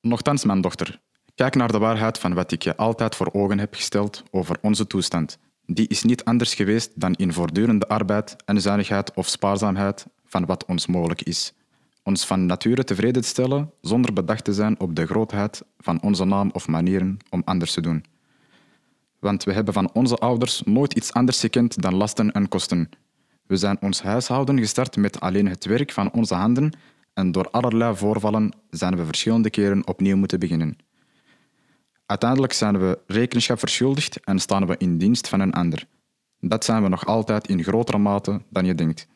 Nochtans, mijn dochter, kijk naar de waarheid van wat ik je altijd voor ogen heb gesteld over onze toestand. Die is niet anders geweest dan in voortdurende arbeid en zuinigheid of spaarzaamheid van wat ons mogelijk is. Ons van nature tevreden stellen zonder bedacht te zijn op de grootheid van onze naam of manieren om anders te doen. Want we hebben van onze ouders nooit iets anders gekend dan lasten en kosten. We zijn ons huishouden gestart met alleen het werk van onze handen en door allerlei voorvallen zijn we verschillende keren opnieuw moeten beginnen. Uiteindelijk zijn we rekenschap verschuldigd en staan we in dienst van een ander. Dat zijn we nog altijd in grotere mate dan je denkt.